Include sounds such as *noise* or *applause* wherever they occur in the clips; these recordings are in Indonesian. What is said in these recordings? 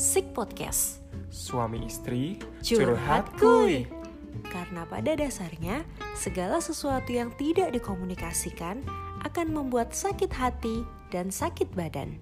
Sik Podcast. Suami istri Curhat kuy. Karena pada dasarnya, segala sesuatu yang tidak dikomunikasikan akan membuat sakit hati dan sakit badan.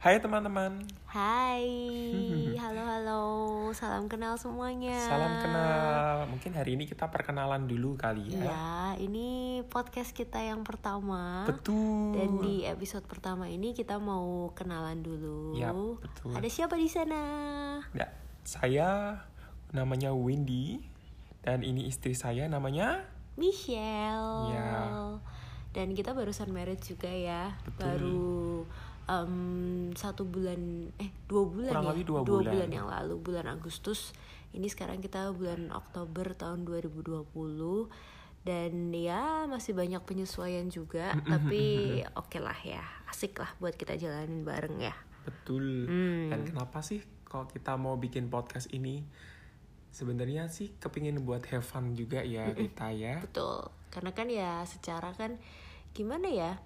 Hai teman-teman, Hai, *laughs* halo halo, salam kenal semuanya. salam kenal. Mungkin hari ini kita perkenalan dulu kali ya. Iya, ini podcast kita yang pertama. Betul. Dan di episode pertama ini kita mau kenalan dulu. Yap, betul. Ada siapa di sana? Ya, saya namanya Windy dan ini istri saya namanya Michelle. Ya. Dan kita barusan married juga ya. Betul. Baru em, satu bulan, eh dua bulan Kurang ya. lebih dua bulan. yang lalu, bulan Agustus. Ini sekarang kita bulan Oktober tahun 2020 dan ya masih banyak penyesuaian juga, tapi oke lah ya, asik lah buat kita jalanin bareng ya. betul. Hmm. Dan kenapa sih kalau kita mau bikin podcast ini? Sebenarnya sih kepingin buat have fun juga ya kita ya. Betul, karena kan ya secara kan gimana ya?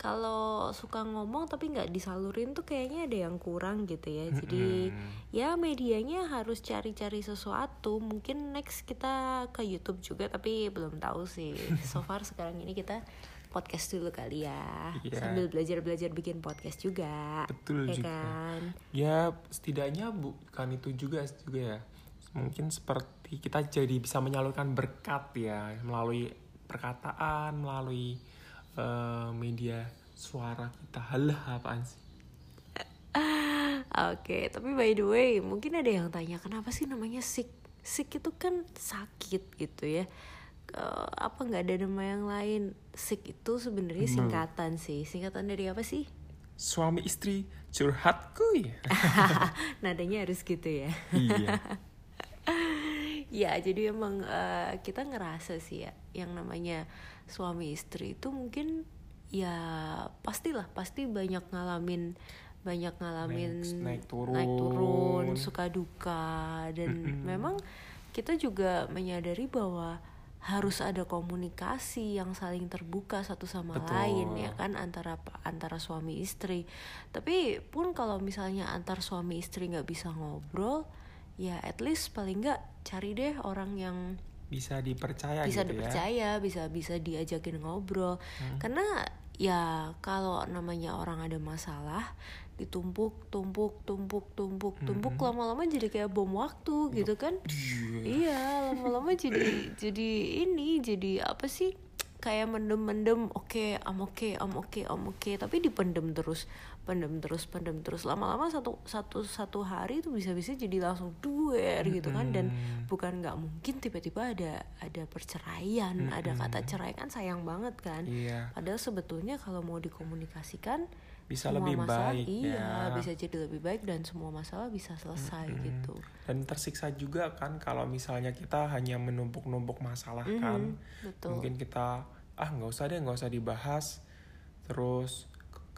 Kalau suka ngomong tapi nggak disalurin tuh kayaknya ada yang kurang gitu ya. Jadi ya medianya harus cari-cari sesuatu. Mungkin next kita ke YouTube juga tapi belum tahu sih. So *laughs* far sekarang ini kita podcast dulu kali ya. Iya. Sambil belajar-belajar bikin podcast juga. Betul ya juga. kan? Ya setidaknya bukan itu juga juga ya. Mungkin seperti kita jadi bisa menyalurkan berkat ya melalui perkataan, melalui eh, media suara kita. Halah apaan sih? Oke, tapi by the way, mungkin ada yang tanya kenapa sih namanya sick? Sick itu kan sakit gitu ya. Eh, apa nggak ada nama yang lain? Sick itu sebenarnya singkatan sih. Singkatan dari apa sih? Suami istri curhat kuy. *laughs* *laughs* Nadanya harus gitu ya. iya. *laughs* ya, jadi emang eh, kita ngerasa sih ya, yang namanya suami istri itu mungkin ya pastilah pasti banyak ngalamin banyak ngalamin Naik- naik turun. naik turun, suka duka dan memang kita juga menyadari bahwa harus ada komunikasi yang saling terbuka satu sama Betul. lain ya kan antara antara suami istri tapi pun kalau misalnya antar suami istri nggak bisa ngobrol ya at least paling nggak cari deh orang yang Bisa dipercaya bisa gitu ya. dipercaya bisa bisa diajakin ngobrol. Karena ya kalau namanya orang ada masalah ditumpuk tumpuk tumpuk tumpuk tumpuk lama-lama jadi kayak bom waktu gitu kan. iya lama-lama jadi jadi ini jadi apa sih? Kayak mendem-mendem oke am oke am oke am oke tapi dipendem terus pendem terus pendem terus lama-lama satu satu satu hari itu bisa-bisa jadi langsung duer gitu kan dan bukan nggak mungkin tiba-tiba ada ada perceraian ada kata cerai kan sayang banget kan Iya. padahal sebetulnya kalau mau dikomunikasikan Bisa semua lebih masalah baik iya ya. bisa jadi lebih baik dan semua masalah bisa selesai gitu Dan tersiksa juga kan kalau misalnya kita hanya menumpuk-numpuk masalah kan. Mm-hmm. betul Mungkin kita ah nggak usah deh nggak usah dibahas. Terus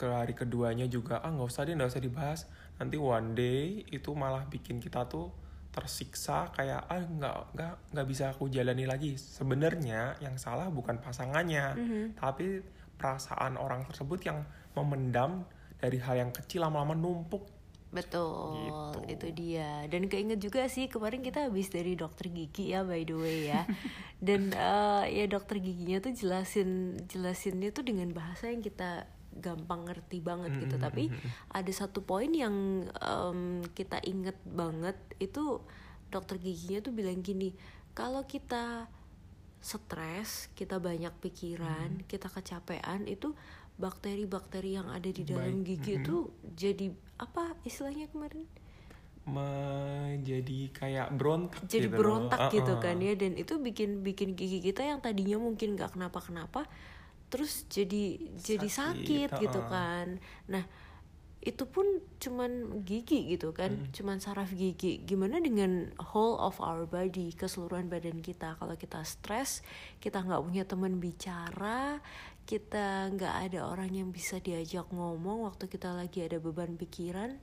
ke hari keduanya juga ah nggak usah deh nggak usah dibahas. Nanti one day itu malah bikin kita tuh tersiksa kayak ah nggak nggak nggak bisa aku jalani lagi. Sebenarnya yang salah bukan pasangannya, Mm-hmm. tapi perasaan orang tersebut yang memendam dari hal yang kecil lama-lama numpuk Betul, Gitu. itu dia. Dan keinget juga sih kemarin kita habis dari dokter gigi ya by the way ya. *laughs* Dan eh, ya dokter giginya tuh jelasin jelasinnya tuh dengan bahasa yang kita gampang ngerti banget gitu. Tapi ada satu poin yang em, kita inget banget itu dokter giginya tuh bilang gini, kalau kita stres, kita banyak pikiran, kita kecapean itu bakteri-bakteri yang ada di dalam Baik, gigi itu jadi apa istilahnya kemarin menjadi kayak berontak jadi gitu loh. berontak gitu Uh-uh. kan ya dan itu bikin bikin gigi kita yang tadinya mungkin nggak kenapa-kenapa terus jadi jadi sakit Sakit, gitu kan. Nah itu pun cuman gigi gitu kan cuman saraf gigi. Gimana dengan whole of our body keseluruhan badan kita? Kalau kita stres kita nggak punya teman bicara kita nggak ada orang yang bisa diajak ngomong waktu kita lagi ada beban pikiran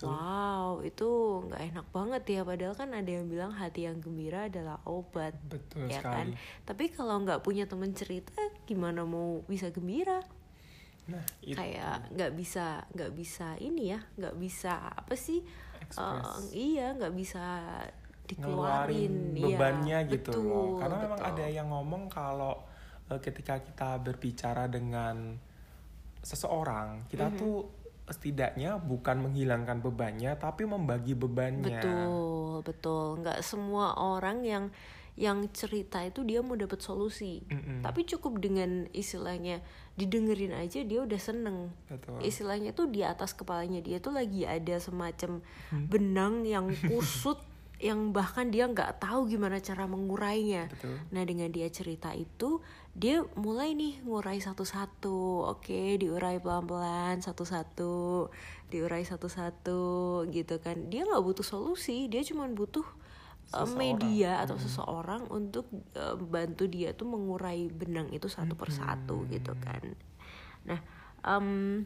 wow itu nggak enak banget ya padahal kan ada yang bilang hati yang gembira adalah obat Betul ya sekali. kan tapi kalau nggak punya teman cerita gimana mau bisa gembira nah itu kayak nggak bisa nggak bisa ini ya nggak bisa apa sih Express. Eh, iya nggak bisa dikeluarin iya, bebannya gitu loh betul, karena memang betul. ada yang ngomong kalau ketika kita berbicara dengan seseorang kita Mhm. tuh setidaknya bukan menghilangkan bebannya tapi membagi bebannya betul betul nggak semua orang yang yang cerita itu dia mau dapat solusi Mm-mm. tapi cukup dengan istilahnya didengerin aja dia udah seneng betul istilahnya tuh di atas kepalanya dia tuh lagi ada semacam Hmm. benang yang kusut yang bahkan dia nggak tahu gimana cara mengurainya betul Nah dengan dia cerita itu dia mulai nih ngurai satu-satu, oke diurai pelan-pelan satu-satu, diurai satu-satu gitu kan. Dia nggak butuh solusi, dia cuma butuh uh, Seseorang. media atau seseorang untuk uh, bantu dia tuh mengurai benang itu satu persatu gitu kan. Nah em,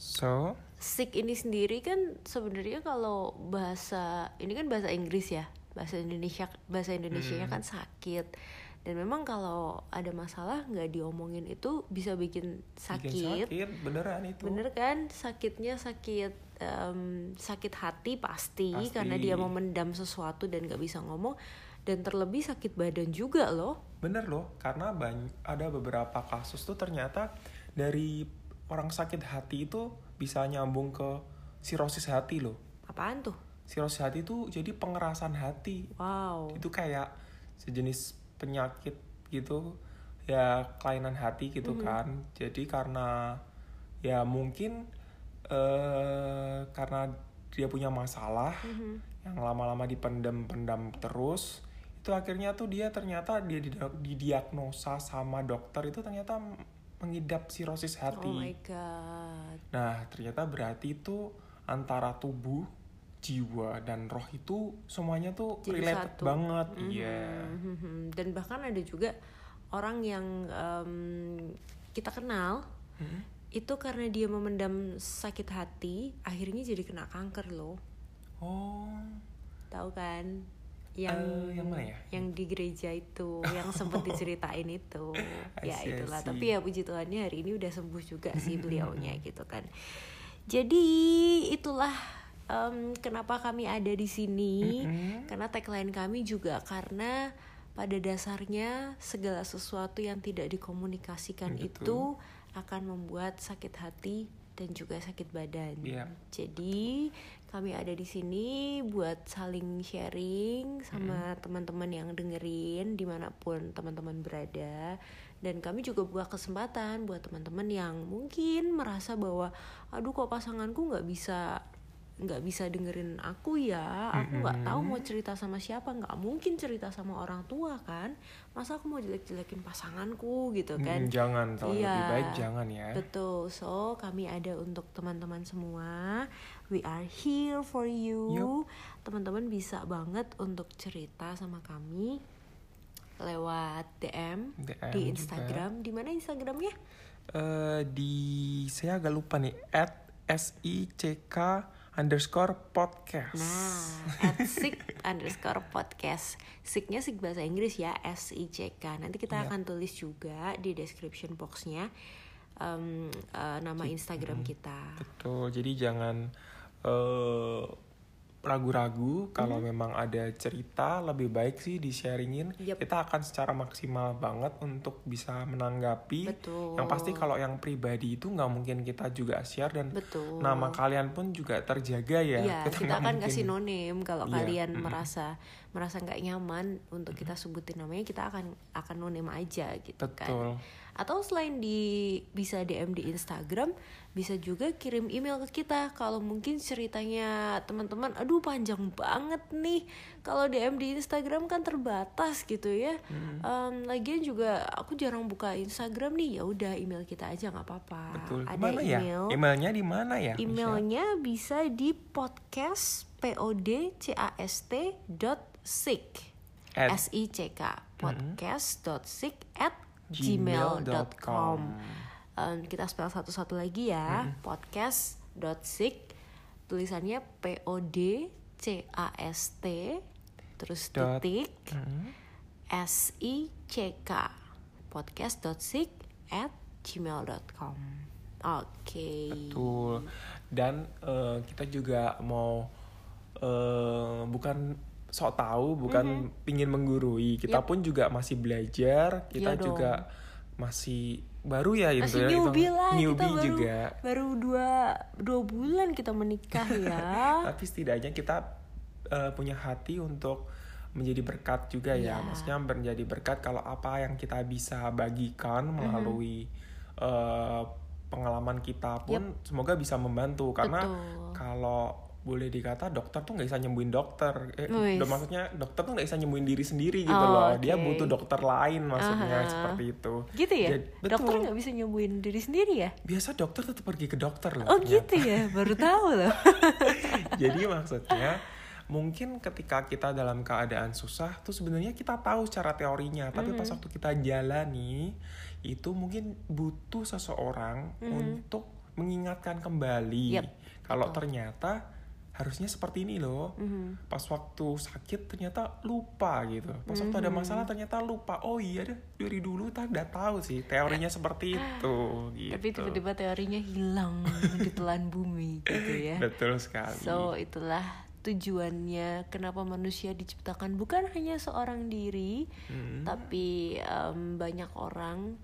so sick ini sendiri kan sebenarnya kalau bahasa ini kan bahasa Inggris ya bahasa Indonesia bahasa Indonesia Hmm. kan sakit. Dan memang kalau ada masalah nggak diomongin itu bisa bikin bikin sakit, sakit beneran itu. Bener kan? Sakitnya sakit em, sakit hati pasti, Pasti. karena dia memendam sesuatu dan nggak bisa ngomong. Dan terlebih sakit badan juga loh. Bener loh karena bany- ada beberapa kasus tuh ternyata dari orang sakit hati itu bisa nyambung ke sirosis hati loh. Apaan tuh? Sirosis hati itu jadi pengerasan hati. Wow. Itu kayak sejenis penyakit gitu ya kelainan hati gitu kan. Jadi karena ya mungkin eh karena dia punya masalah Mhm. yang lama-lama dipendam-pendam terus itu akhirnya tuh dia ternyata dia didia- didiagnosa sama dokter itu ternyata mengidap sirosis hati oh my god Nah, ternyata berarti itu antara tubuh, jiwa, dan roh itu semuanya tuh Jadi related satu. banget. Iya. Mhm. Dan bahkan ada juga orang yang em, kita kenal Hmm? itu karena dia memendam sakit hati, akhirnya jadi kena kanker loh. Oh, Tahu kan? Yang Eh, yang mana ya? Yang di gereja itu, yang sempat diceritain itu. *laughs* Ya itulah. Tapi ya puji Tuhannya hari ini udah sembuh juga sih *laughs* beliaunya gitu kan. Jadi itulah em, kenapa kami ada di sini. Mm-mm. Karena tagline kami juga karena pada dasarnya segala sesuatu yang tidak dikomunikasikan Betul. itu akan membuat sakit hati dan juga sakit badan. Iya. Jadi kami ada di sini buat saling sharing sama teman-teman yang dengerin di mana pun teman-teman berada. Dan kami juga buka kesempatan buat teman-teman yang mungkin merasa bahwa aduh kok pasanganku nggak bisa nggak bisa dengerin aku ya aku nggak tahu mau cerita sama siapa nggak mungkin cerita sama orang tua kan masa aku mau jelek-jelekin pasanganku gitu kan Mm, jangan, kalau lebih Iya. baik jangan ya. Betul, so kami ada untuk teman-teman semua. We are here for you. Teman-teman bisa banget untuk cerita sama kami lewat DM, DM di. Instagram. Di mana Instagramnya? Eh, di saya agak lupa nih. At sick underscore podcast. Nah, at underscore podcast. Sicknya sik bahasa Inggris ya, S I C K. Nanti kita Iya. akan tulis juga di description boxnya em, eh, nama Instagram kita. Betul. Jadi jangan eh, ragu-ragu kalau memang ada cerita lebih baik sih di sharingin. Yep. Kita akan secara maksimal banget untuk bisa menanggapi. Betul. Yang pasti kalau yang pribadi itu nggak mungkin kita juga share dan Betul. nama kalian pun juga terjaga ya. Iya, kita, nggak akan mungkin- kasih no name kalau Iya, kalian mm-mm. merasa merasa nggak nyaman untuk kita sebutin namanya, kita akan akan no name aja gitu kan. Betul. Atau selain di bisa DM di Instagram, bisa juga kirim email ke kita kalau mungkin ceritanya teman-teman, aduh panjang banget nih. Kalau DM di Instagram kan terbatas gitu ya. Em, lagian juga aku jarang buka Instagram nih, ya udah email kita aja nggak apa-apa. Betul. Ada ya? email. Emailnya di mana ya? Emailnya bisa di podcast podcast dot sick s i c k podcast dot sick at gmail.com. gmail.com Em, kita spell satu-satu lagi ya podcast dot sick tulisannya p o d c a s t terus Dot- titik Mm. s i c k podcast dot sick at gmail.com oke Betul. Dan eh, kita juga mau eh, bukan sok tahu, bukan pingin menggurui. Kita pun juga masih belajar. Kita Iya dong. juga masih baru ya itu masih ya, newbie lah newbie kita baru juga. baru dua dua bulan kita menikah ya *laughs* Tapi setidaknya kita eh, punya hati untuk menjadi berkat juga ya. Iya. Maksudnya menjadi berkat kalau apa yang kita bisa bagikan melalui eh, pengalaman kita pun semoga bisa membantu karena Betul. kalau boleh dikata dokter tuh nggak bisa nyembuhin dokter. Eh, maksudnya dokter tuh nggak bisa nyembuhin diri sendiri gitu Oh, loh. Dia oke. butuh dokter lain maksudnya Aha. seperti itu. gitu ya Jadi- dokter nggak bisa nyembuhin diri sendiri ya Biasa dokter tetap pergi ke dokter loh. oh ternyata. gitu ya baru tahu loh *laughs* Jadi maksudnya mungkin ketika kita dalam keadaan susah tuh sebenarnya kita tahu secara teorinya, tapi pas waktu kita jalani itu mungkin butuh seseorang untuk mengingatkan kembali Yap, kalau ternyata harusnya seperti ini loh. Mhm. Pas waktu sakit ternyata lupa gitu. Pas waktu ada masalah ternyata lupa. Oh iya deh dari dulu kita udah tahu sih teorinya seperti *gasps* itu gitu. tapi tiba-tiba teorinya hilang *laughs* ditelan bumi gitu ya Betul sekali. So itulah tujuannya kenapa manusia diciptakan bukan hanya seorang diri, Hmm. tapi em, banyak orang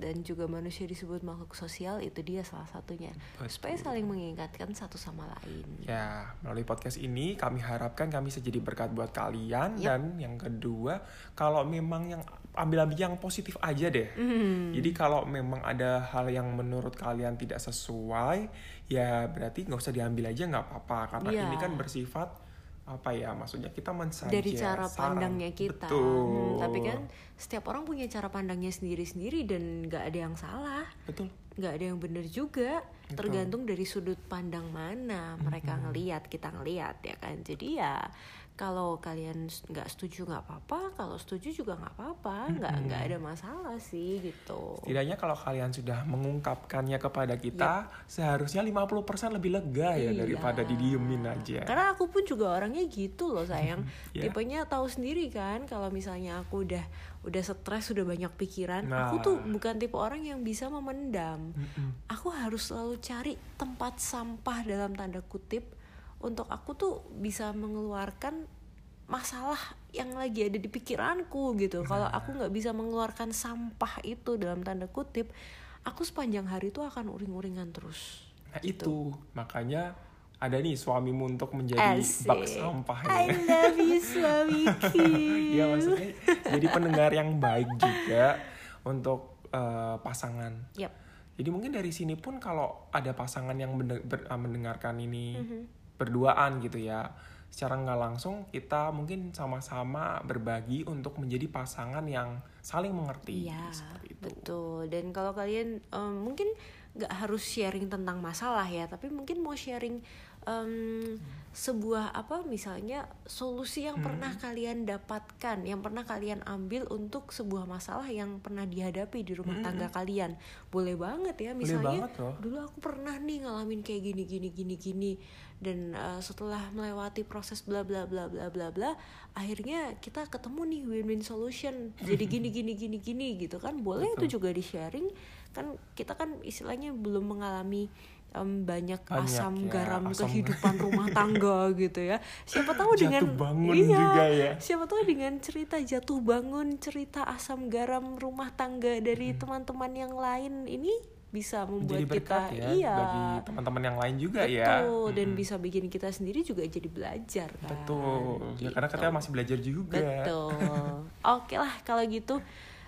dan juga manusia disebut makhluk sosial itu dia salah satunya supaya saling mengingatkan satu sama lain. Ya, melalui podcast ini kami harapkan kami bisa jadi berkat buat kalian Yap. dan yang kedua, kalau memang yang ambil-ambil yang positif aja deh. Hmm. Jadi kalau memang ada hal yang menurut kalian tidak sesuai, ya berarti nggak usah diambil aja nggak apa-apa karena Iya. ini kan bersifat apa ya? Maksudnya kita mensaja dari cara saran. pandangnya kita. Betul. Hmm, tapi kan setiap orang punya cara pandangnya sendiri-sendiri dan nggak ada yang salah. betul. nggak ada yang bener juga tergantung dari sudut pandang mana mereka ngelihat kita ngelihat ya kan? Jadi ya kalau kalian nggak setuju nggak apa-apa. Kalau setuju juga nggak apa-apa. Nggak nggak ada masalah sih gitu. Setidaknya kalau kalian sudah mengungkapkannya kepada kita, seharusnya 50% lebih lega ya Iya. daripada didiemin aja. karena aku pun juga orangnya gitu loh sayang. *laughs* Ya. tipenya tahu sendiri kan kalau misalnya aku udah udah stres sudah banyak pikiran Nah. aku tuh bukan tipe orang yang bisa memendam Mm-mm. aku harus selalu cari tempat sampah dalam tanda kutip untuk aku tuh bisa mengeluarkan masalah yang lagi ada di pikiranku gitu. Kalau aku nggak bisa mengeluarkan sampah itu dalam tanda kutip, aku sepanjang hari itu akan uring-uringan terus. Nah itu makanya ada nih suamimu untuk menjadi Asik. bak sampah I ya. love you suamiku. *laughs* Iya maksudnya jadi pendengar yang baik juga untuk eh, pasangan. Yap. Jadi mungkin dari sini pun kalau ada pasangan yang eh, mendengarkan ini Mhm. berduaan gitu ya, secara nggak langsung kita mungkin sama-sama berbagi untuk menjadi pasangan yang saling mengerti Iya, seperti itu. betul. Dan kalau kalian em, mungkin nggak harus sharing tentang masalah ya, tapi mungkin mau sharing em, sebuah apa misalnya solusi yang pernah kalian dapatkan, yang pernah kalian ambil untuk sebuah masalah yang pernah dihadapi di rumah tangga kalian, boleh banget ya. Misalnya banget loh. dulu aku pernah nih ngalamin kayak gini gini gini gini. Dan uh, setelah melewati proses bla bla bla bla bla bla akhirnya kita ketemu nih win-win solution. Jadi gini *laughs* gini gini gini gitu kan. Boleh itu juga di sharing kan kita kan istilahnya belum mengalami em, banyak, Banyak asam ya, garam asam- kehidupan rumah tangga *laughs* gitu ya siapa tahu Jatuh dengan bangun iya juga ya. siapa tahu dengan cerita jatuh bangun cerita asam garam rumah tangga dari teman-teman yang lain ini bisa membuat berkat kita ya iya bagi teman-teman yang lain juga ya. betul dan bisa bikin kita sendiri juga jadi belajar kan Betul. Ya karena Gitu. kita masih belajar juga. betul *laughs* oke lah kalau gitu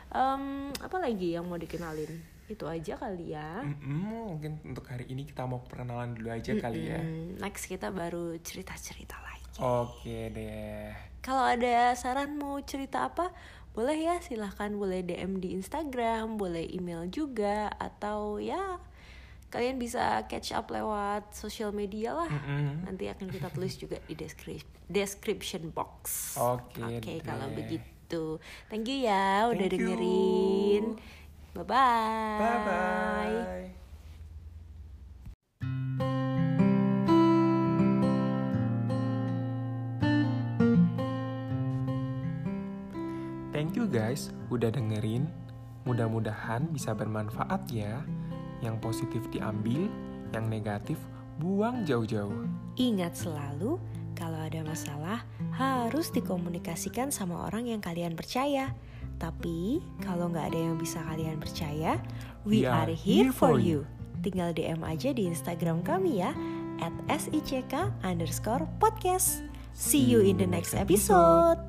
Em, apa lagi yang mau dikenalin itu aja kali ya Mm-mm, mungkin untuk hari ini kita mau perkenalan dulu aja kali ya. Next kita baru cerita-cerita lagi Oke deh. kalau ada saran mau cerita apa boleh ya silahkan boleh DM di Instagram boleh email juga atau ya kalian bisa catch up lewat sosial media lah Mm-mm. nanti akan kita tulis juga di description description box Oke Oke, kalau deh. begitu thank you ya udah Thank you. Bye bye Bye bye. Thank you guys udah dengerin Mudah-mudahan bisa bermanfaat ya. Yang positif diambil, yang negatif buang jauh-jauh. Ingat selalu, kalau ada masalah harus dikomunikasikan sama orang yang kalian percaya. Tapi kalau nggak ada yang bisa kalian percaya, we, are here for you. Tinggal DM aja di Instagram kami ya, at sick underscore podcast. See you in the next episode.